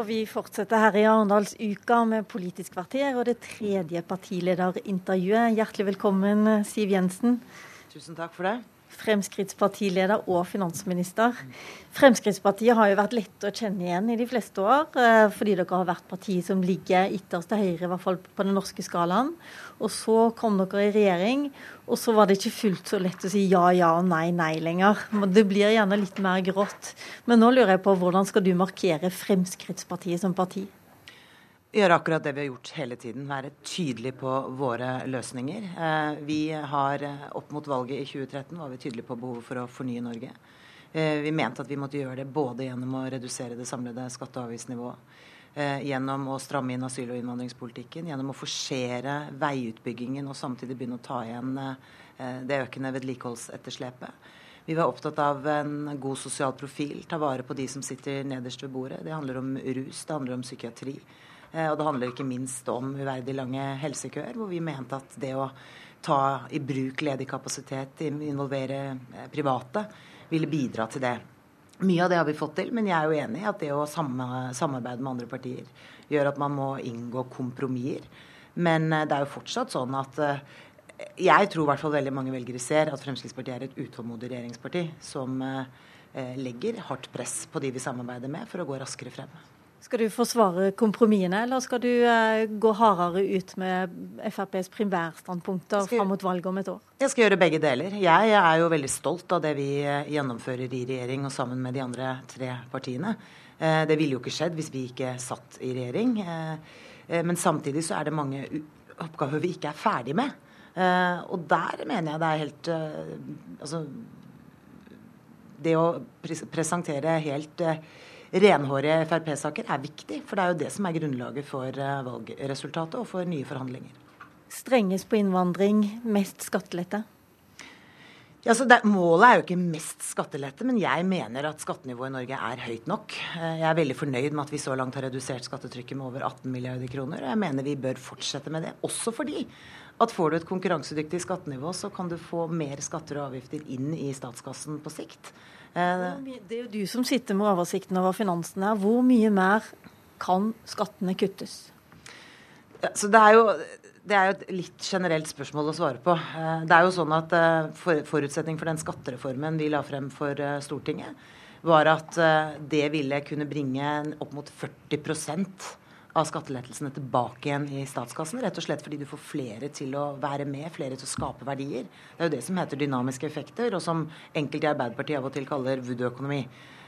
Og vi fortsetter her i Arendalsuka med Politisk kvarter og det tredje partilederintervjuet. Hjertelig velkommen, Siv Jensen. Tusen takk for det. Fremskrittspartileder og finansminister. Fremskrittspartiet har jo vært lett å kjenne igjen i de fleste år, eh, fordi dere har vært partiet som ligger ytterst til høyre, i hvert fall på den norske skalaen. Og så kom dere i regjering, og så var det ikke fullt så lett å si ja, ja og nei, nei lenger. Det blir gjerne litt mer grått. Men nå lurer jeg på hvordan skal du markere Fremskrittspartiet som parti? Gjøre akkurat det vi har gjort hele tiden. Være tydelig på våre løsninger. Eh, vi har eh, opp mot valget i 2013 var vi tydelige på behovet for å fornye Norge. Eh, vi mente at vi måtte gjøre det både gjennom å redusere det samlede skatte- og avgiftsnivået, gjennom å stramme inn asyl- og innvandringspolitikken, gjennom å forsere veiutbyggingen og samtidig begynne å ta igjen det økende vedlikeholdsetterslepet. Vi var opptatt av en god sosial profil, ta vare på de som sitter nederst ved bordet. Det handler om rus, det handler om psykiatri. Eh, og det handler ikke minst om uverdig lange helsekøer, hvor vi mente at det å ta i bruk ledig kapasitet, involvere eh, private, ville bidra til det. Mye av det har vi fått til, men jeg er jo enig i at det å samarbeide med andre partier gjør at man må inngå kompromisser. Men eh, det er jo fortsatt sånn at jeg tror i hvert fall veldig mange velgere ser at Fremskrittspartiet er et utålmodig regjeringsparti som legger hardt press på de vi samarbeider med, for å gå raskere frem. Skal du forsvare kompromissene, eller skal du eh, gå hardere ut med FrPs primærstandpunkter skal, fram mot valget om et år? Jeg skal gjøre begge deler. Jeg er jo veldig stolt av det vi eh, gjennomfører i regjering og sammen med de andre tre partiene. Eh, det ville jo ikke skjedd hvis vi ikke satt i regjering. Eh, eh men samtidig så er det mange oppgaver vi ikke er ferdig med. Eh, og der mener jeg det er helt Altså Det å presentere helt renhårige Frp-saker er viktig. For det er jo det som er grunnlaget for eh, valgresultatet og for nye forhandlinger. Strengest på innvandring, mest skattelette? Ja, det, målet er jo ikke mest skattelette, men jeg mener at skattenivået i Norge er høyt nok. Eh, jeg er veldig fornøyd med at vi så langt har redusert skattetrykket med over 18 milliarder kroner. Og jeg mener vi bør fortsette med det, også fordi at får du et konkurransedyktig skattenivå, så kan du få mer skatter og avgifter inn i statskassen på sikt. Eh, det er jo du som sitter med oversikten over finansene. Hvor mye mer kan skattene kuttes? Så det er jo det er jo et litt generelt spørsmål å svare på. Eh, det er jo sånn at Forutsetningen Forutsetning for den skattereformen vi la frem for Stortinget, var at det ville kunne bringe opp mot 40 av skattelettelsene tilbake igjen i statskassen. Rett og slett fordi du får flere til å være med, flere til å skape verdier. Det er jo det som heter dynamiske effekter, og som enkelte i Arbeiderpartiet av og til kaller voodoo-økonomi.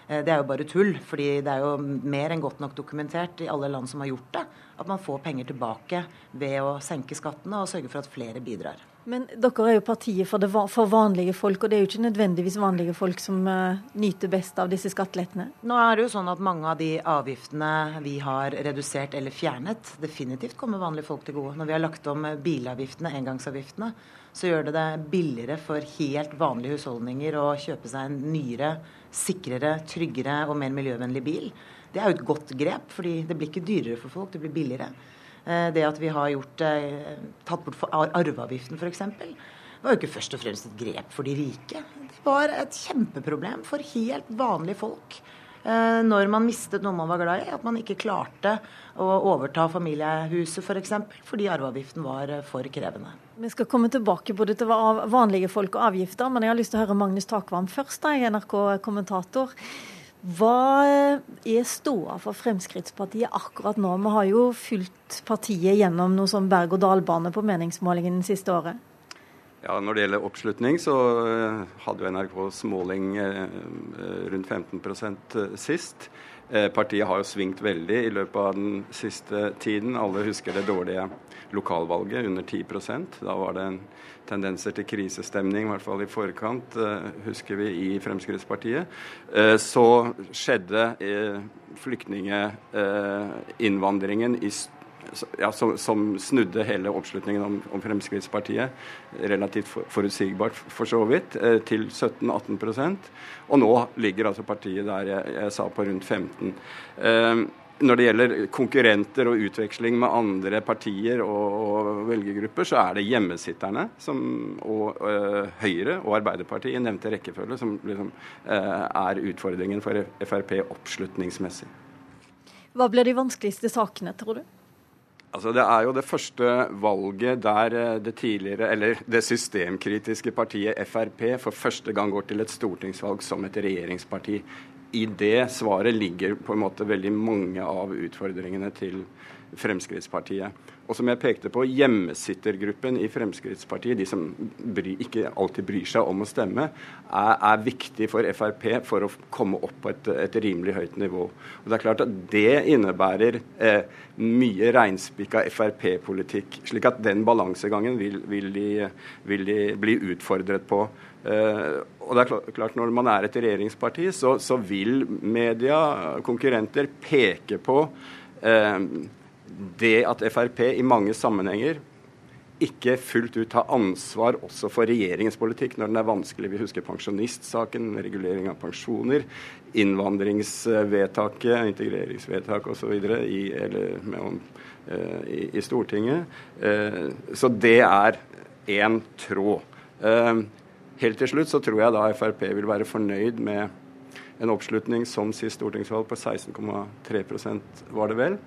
Eh, det er jo bare tull, fordi det er jo mer enn godt nok dokumentert i alle land som har gjort det, at man får penger tilbake ved å senke skattene og sørge for at flere bidrar. Men dere er jo partiet for, det, for, vanlige folk, og det er jo ikke nødvendigvis vanlige folk som uh, nyter best av disse skattelettene? Nå er det jo sånn at mange av de avgiftene vi har redusert eller fjernet, definitivt kommer vanlige folk til gode. Når vi har lagt om bilavgiftene, engangsavgiftene, så gjør det det billigere for helt vanlige husholdninger å kjøpe seg en nyere, sikrere, tryggere og mer miljøvennlig bil. Det er jo et godt grep, fordi det blir ikke dyrere for folk, det blir billigere. Eh, det at vi har gjort, eh, tatt bort arveavgiften f.eks., var jo ikke først og fremst et grep for de rike. Det var et kjempeproblem for helt vanlige folk. Eh, når man mistet noe man var glad i, at man ikke klarte å overta familiehuset f.eks. For eksempel, fordi arveavgiften var for krevende. Vi skal komme tilbake både til vanlige folk og avgifter, men jeg har lyst til å høre Magnus Takvam først, da, NRK-kommentator. Hva er ståa for Fremskrittspartiet akkurat nå? Vi har jo fulgt partiet gjennom noe sånn berg-og-dal-bane på meningsmålingen det siste året. Ja, Når det gjelder oppslutning, så eh, hadde jo NRKs måling eh, eh, rundt 15% sist. Partiet har jo svingt veldig i løpet av den siste tiden. Alle husker det dårlige lokalvalget, under 10% Da var det en tendenser til krisestemning, i hvert fall i forkant, eh, husker vi i Fremskrittspartiet. Eh, så skjedde eh, flyktninginnvandringen ja, som, som, snudde hele oppslutningen om, om, Fremskrittspartiet, relativt forutsigbart for så vidt, til 17-18% Og nå ligger altså partiet der jeg, jeg sa på rundt 15 når det gjelder konkurrenter og utveksling med andre partier og, og velgergrupper, så er det hjemmesitterne som, og øh, Høyre og Arbeiderpartiet i nevnte rekkefølge som liksom, øh, er utfordringen for Frp oppslutningsmessig. Hva blir de vanskeligste sakene, tror du? Altså, Det er jo det første valget der eh, det tidligere, eller det systemkritiske partiet Frp for første gang går til et stortingsvalg som et regjeringsparti. I det svaret ligger på en måte veldig mange av utfordringene til Fremskrittspartiet. Og som jeg pekte på, hjemmesittergruppen i Fremskrittspartiet, de som bry, ikke alltid bryr seg om å stemme, er, er, viktig for Frp for å komme opp på et, et, rimelig høyt nivå. Og Det er klart at det innebærer eh, mye reinspikka Frp-politikk. slik at den balansegangen vil, vil, de, vil de bli utfordret på. Uh, og det er klart, Når man er et regjeringsparti, så, så vil media, konkurrenter, peke på uh, det at Frp i mange sammenhenger ikke fullt ut tar ansvar også for regjeringens politikk når den er vanskelig. Vi husker pensjonistsaken, regulering av pensjoner, innvandringsvedtaket, integreringsvedtak osv. I, uh, i, i, Stortinget. Uh, så det er én tråd. Uh, helt til slutt så tror jeg da Frp vil være fornøyd med en oppslutning som sist stortingsvalg på 16,3% var det vel.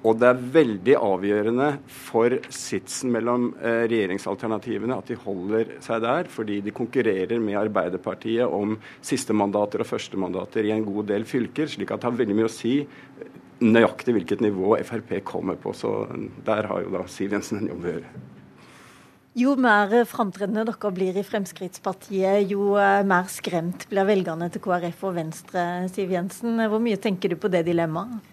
Og det er veldig avgjørende for sitsen mellom eh, regjeringsalternativene at de holder seg der, fordi de konkurrerer med Arbeiderpartiet om sistemandater og førstemandater i en god del fylker. slik at det har veldig mye å si eh, nøyaktig hvilket nivå Frp kommer på. Så der har jo da Siv Jensen en jobb å gjøre. Jo mer framtredende dere blir i Fremskrittspartiet, jo eh, mer skremt blir velgerne til KrF og Venstre, Siv Jensen. Hvor mye tenker du på det dilemmaet?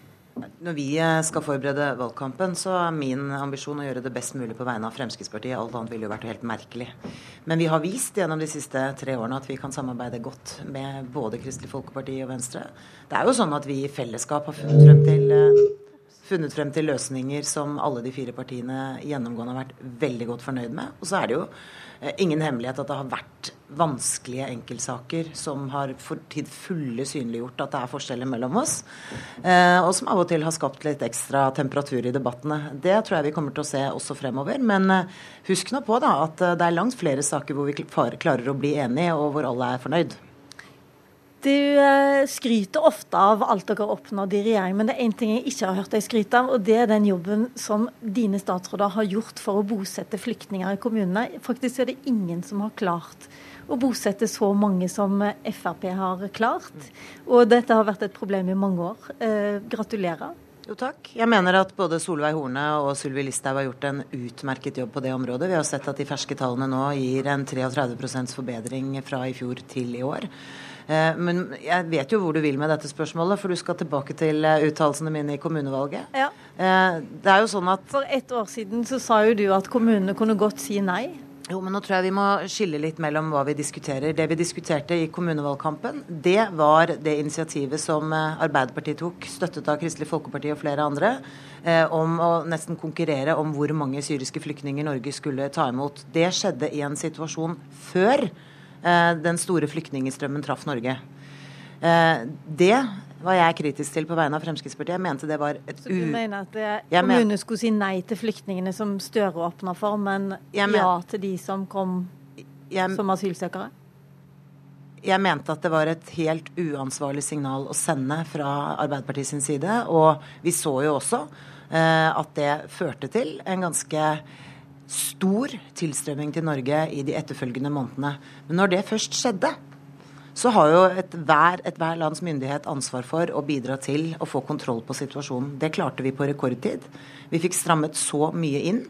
Når vi eh, skal forberede valgkampen, så er min ambisjon å gjøre det best mulig på vegne av Fremskrittspartiet. Alt annet ville jo vært helt merkelig. Men vi har vist gjennom de siste tre årene at vi kan samarbeide godt med både Kristelig Folkeparti og Venstre. Det er jo sånn at vi i fellesskap har funnet frem til eh, funnet frem til løsninger som alle de fire partiene gjennomgående har vært veldig godt fornøyd med. Og så er det jo ingen hemmelighet at det har vært vanskelige enkeltsaker som har for tid fulle synliggjort at det er forskjeller mellom oss, eh, og som av og til har skapt litt ekstra temperatur i debattene. Det tror jeg vi kommer til å se også fremover. Men eh, husk nå på da, at det er langt flere saker hvor vi klarer å bli enige, og hvor alle er fornøyd. Du eh, skryter ofte av alt dere har oppnådd i regjering, men det er én ting jeg ikke har hørt deg skryte av, og det er den jobben som dine statsråder har gjort for å bosette flyktninger i kommunene. Faktisk er det ingen som har klart å bosette så mange som Frp har klart. Og dette har vært et problem i mange år. Eh, gratulerer. Jo, takk. Jeg mener at både Solveig Horne og Sylvi Listhaug har gjort en utmerket jobb på det området. Vi har sett at de ferske tallene nå gir en 33% forbedring fra i fjor til i år. Eh, men jeg vet jo hvor du vil med dette spørsmålet, for du skal tilbake til eh, uttalelsene mine i kommunevalget. Ja. Eh, det er jo sånn at For ett år siden så sa jo du at kommunene kunne godt si nei. Jo, men nå tror jeg vi må skille litt mellom hva vi diskuterer. Det vi diskuterte i kommunevalgkampen, det var det initiativet som Arbeiderpartiet tok, støttet av Kristelig Folkeparti og flere andre, eh, om å nesten konkurrere om hvor mange syriske flyktninger Norge skulle ta imot. Det skjedde i en situasjon før den store flyktningstrømmen traff Norge. Eh, det var jeg kritisk til på vegne av Fremskrittspartiet. Jeg mente det var et u... Så du mener at kommunene skulle si nei til flyktningene som Støre åpna for, men ja til de som kom som asylsøkere? Jeg mente at det var et helt uansvarlig signal å sende fra Arbeiderpartiet sin side. Og vi så jo også eh, at det førte til en ganske stor tilstrømming til Norge i de etterfølgende månedene. Men når det først skjedde, så har jo ethver et lands myndighet ansvar for å bidra til å få kontroll på situasjonen. Det klarte vi på rekordtid. Vi fikk strammet så mye inn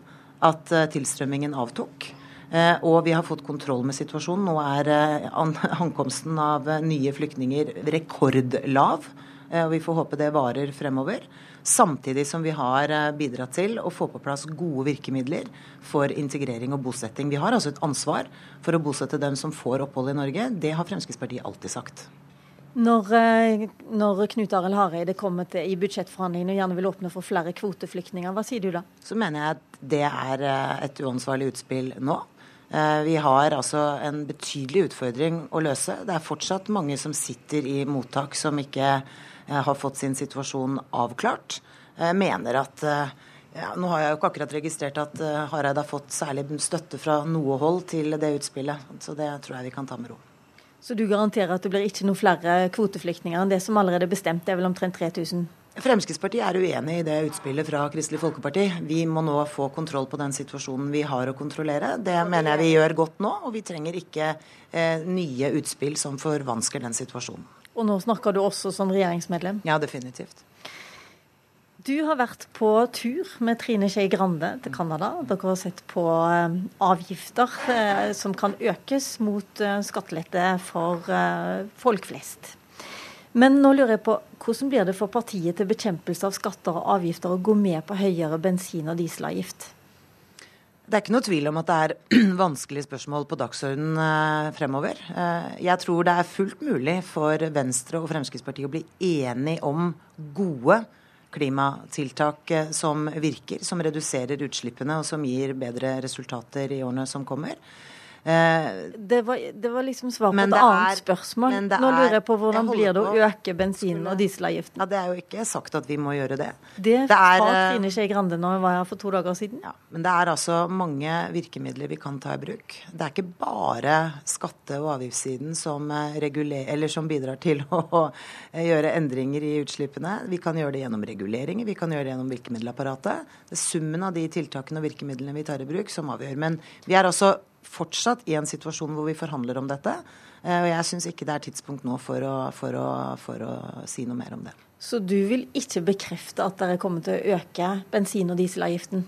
at uh, tilstrømmingen avtok. Uh, og vi har fått kontroll med situasjonen. Nå er uh, ankomsten av nye flyktninger rekordlav. Og vi får håpe det varer fremover. Samtidig som vi har eh, bidratt til å få på plass gode virkemidler for integrering og bosetting. Vi har altså et ansvar for å bosette dem som får opphold i Norge. Det har Fremskrittspartiet alltid sagt. Når, eh, når Knut Arild Hareide kommer til i budsjettforhandlingene og gjerne vil åpne for flere kvoteflyktninger, hva sier du da? Så mener jeg at det er eh, et uansvarlig utspill nå. Vi har altså en betydelig utfordring å løse. Det er fortsatt mange som sitter i mottak som ikke Eh, har fått sin situasjon avklart. Jeg mener at eh, ja, Nå har jeg jo ikke akkurat registrert at Hareide har fått særlig støtte fra noe hold til det utspillet. Så det tror jeg vi kan ta med ro. Så du garanterer at det blir ikke noen flere kvoteflyktninger enn det som allerede er bestemt, det er vel omtrent 3000? Fremskrittspartiet er uenig i det utspillet fra Kristelig Folkeparti. Vi må nå få kontroll på den situasjonen vi har å kontrollere. Det mener jeg vi gjør godt nå, og vi trenger ikke eh, nye utspill som forvansker den situasjonen. Og nå snakker du også som regjeringsmedlem? Ja, definitivt. Du har vært på tur med Trine Skei Grande til Canada. Dere har sett på eh, avgifter eh, som kan økes mot eh, skattelette for folk flest. Men nå lurer jeg på, hvordan blir det for partiet til bekjempelse av skatter og avgifter å gå med på høyere bensin- og dieselavgift? Det er ikke noe tvil om at det er vanskelige spørsmål på dagsordenen eh, fremover. Eh, jeg tror det er fullt mulig for Venstre og Fremskrittspartiet å bli enige om gode klimatiltak eh, som virker, som reduserer utslippene og som gir bedre resultater i årene som kommer. Eh, det var, det var, liksom svar på et annet er, spørsmål. Nå lurer jeg på hvordan jeg blir det å øke bensin- og dieselavgiften? Ja, Det er jo ikke sagt at vi må gjøre det. Det, det er, sa eh, Trine Skei Grande nå var her for to dager siden. Ja, Men det er altså mange virkemidler vi kan ta i bruk. Det er ikke bare skatte- og avgiftssiden som, eh, som bidrar til å gjøre endringer i utslippene. Vi kan gjøre det gjennom reguleringer, vi kan gjøre det gjennom virkemiddelapparatet. Det er summen av de tiltakene og virkemidlene vi tar i bruk, som avgjør. Men vi er altså fortsatt i en situasjon hvor vi forhandler om dette. Eh, og jeg syns ikke det er tidspunkt nå for å, for, å, for å, si noe mer om det. Så du vil ikke bekrefte at dere kommer til å øke bensin- og dieselavgiften?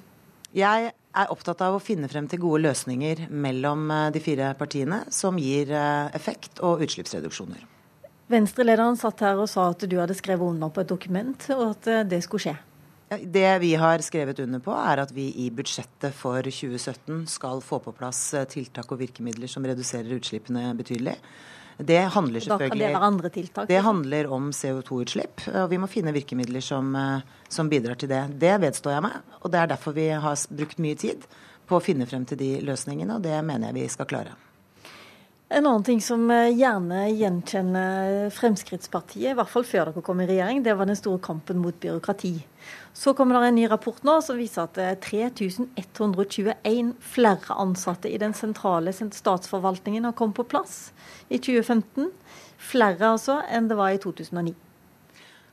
Jeg er opptatt av å finne frem til gode løsninger mellom eh, de fire partiene som gir eh, effekt og utslippsreduksjoner. Venstre-lederen satt her og sa at du hadde skrevet under på et dokument, og at det skulle skje. Det vi har skrevet under på, er at vi i budsjettet for 2017 skal få på plass eh, tiltak og virkemidler som reduserer utslippene betydelig. Det handler selvfølgelig det være andre tiltak? Det handler om CO2-utslipp. og Vi må finne virkemidler som, eh, som bidrar til det. Det vedstår jeg meg. Og det er derfor vi har brukt mye tid på å finne frem til de løsningene, og det mener jeg vi skal klare. En annen ting som eh, gjerne gjenkjenner Fremskrittspartiet, i hvert fall før dere kom i regjering, det var den store kampen mot byråkrati. Så kommer det en ny rapport nå som viser at det er 3121 flere ansatte i den sentrale statsforvaltningen har kommet på plass i 2015. Flere altså enn det var i 2009.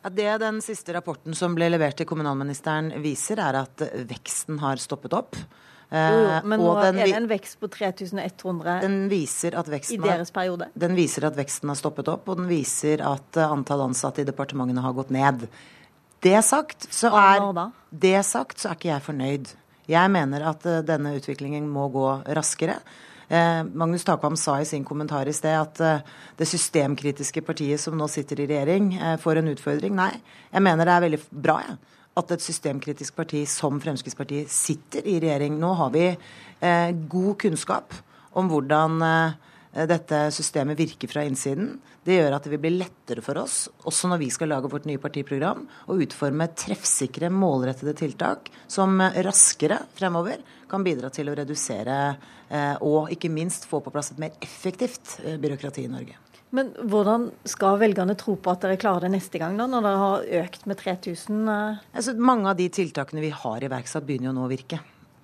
Ja, det den siste rapporten som ble levert til kommunalministeren viser, er at veksten har stoppet opp. Eh, men nå den, er det en vekst på 3100 den viser at veksten i deres periode. Den viser at veksten har stoppet opp, og den viser at eh, antall ansatte i departementene har gått ned. Det sagt, så er, det sagt, så er ikke jeg fornøyd. Jeg mener at uh, denne utviklingen må gå raskere. Eh, Magnus Takvam sa i sin kommentar i sted at eh, det systemkritiske partiet som nå sitter i regjering, eh, får en utfordring. Nei, jeg mener det er veldig bra, jeg. Ja at et systemkritisk parti som Fremskrittspartiet sitter i regjering. Nå har vi eh, god kunnskap om hvordan eh, dette systemet virker fra innsiden. Det gjør at det vil bli lettere for oss, også når vi skal lage vårt nye partiprogram, å utforme treffsikre, målrettede tiltak som eh, raskere fremover kan bidra til å redusere eh, og ikke minst få på plass et mer effektivt eh, byråkrati i Norge. Men hvordan skal velgerne tro på at dere klarer det neste gang, da, når dere har økt med 3000? Eh? Altså, mange av de tiltakene vi har iverksatt, begynner jo nå å virke.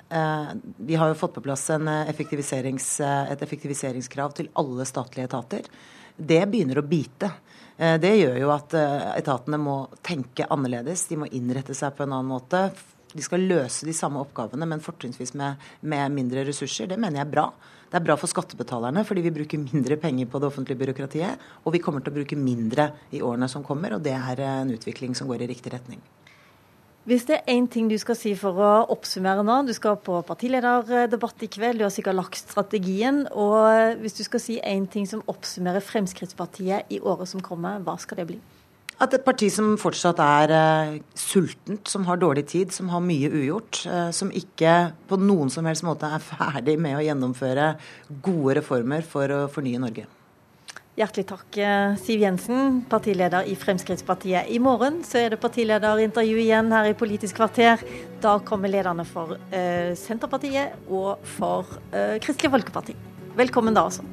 Eh, vi har jo fått på plass eh, effektiviserings, et effektiviseringskrav til alle statlige etater. Det begynner å bite. Det gjør jo at etatene må tenke annerledes. De må innrette seg på en annen måte. De skal løse de samme oppgavene, men fortrinnsvis med, med mindre ressurser. Det mener jeg er bra. Det er bra for skattebetalerne fordi vi bruker mindre penger på det offentlige byråkratiet. Og vi kommer til å bruke mindre i årene som kommer, og det er en utvikling som går i riktig retning. Hvis det er én ting du skal si for å oppsummere nå, du skal på partilederdebatt i kveld, du har sikkert lagt strategien. Og hvis du skal si én ting som oppsummerer Fremskrittspartiet i året som kommer, hva skal det bli? At et parti som fortsatt er uh, sultent, som har dårlig tid, som har mye ugjort, uh, som ikke på noen som helst måte er ferdig med å gjennomføre gode reformer for å fornye Norge. Hjertelig takk, eh, Siv Jensen, partileder i Fremskrittspartiet. I morgen så er det partilederintervju igjen her i Politisk kvarter. Da kommer lederne for uh, Senterpartiet og for Kristelig Folkeparti. Velkommen da, altså.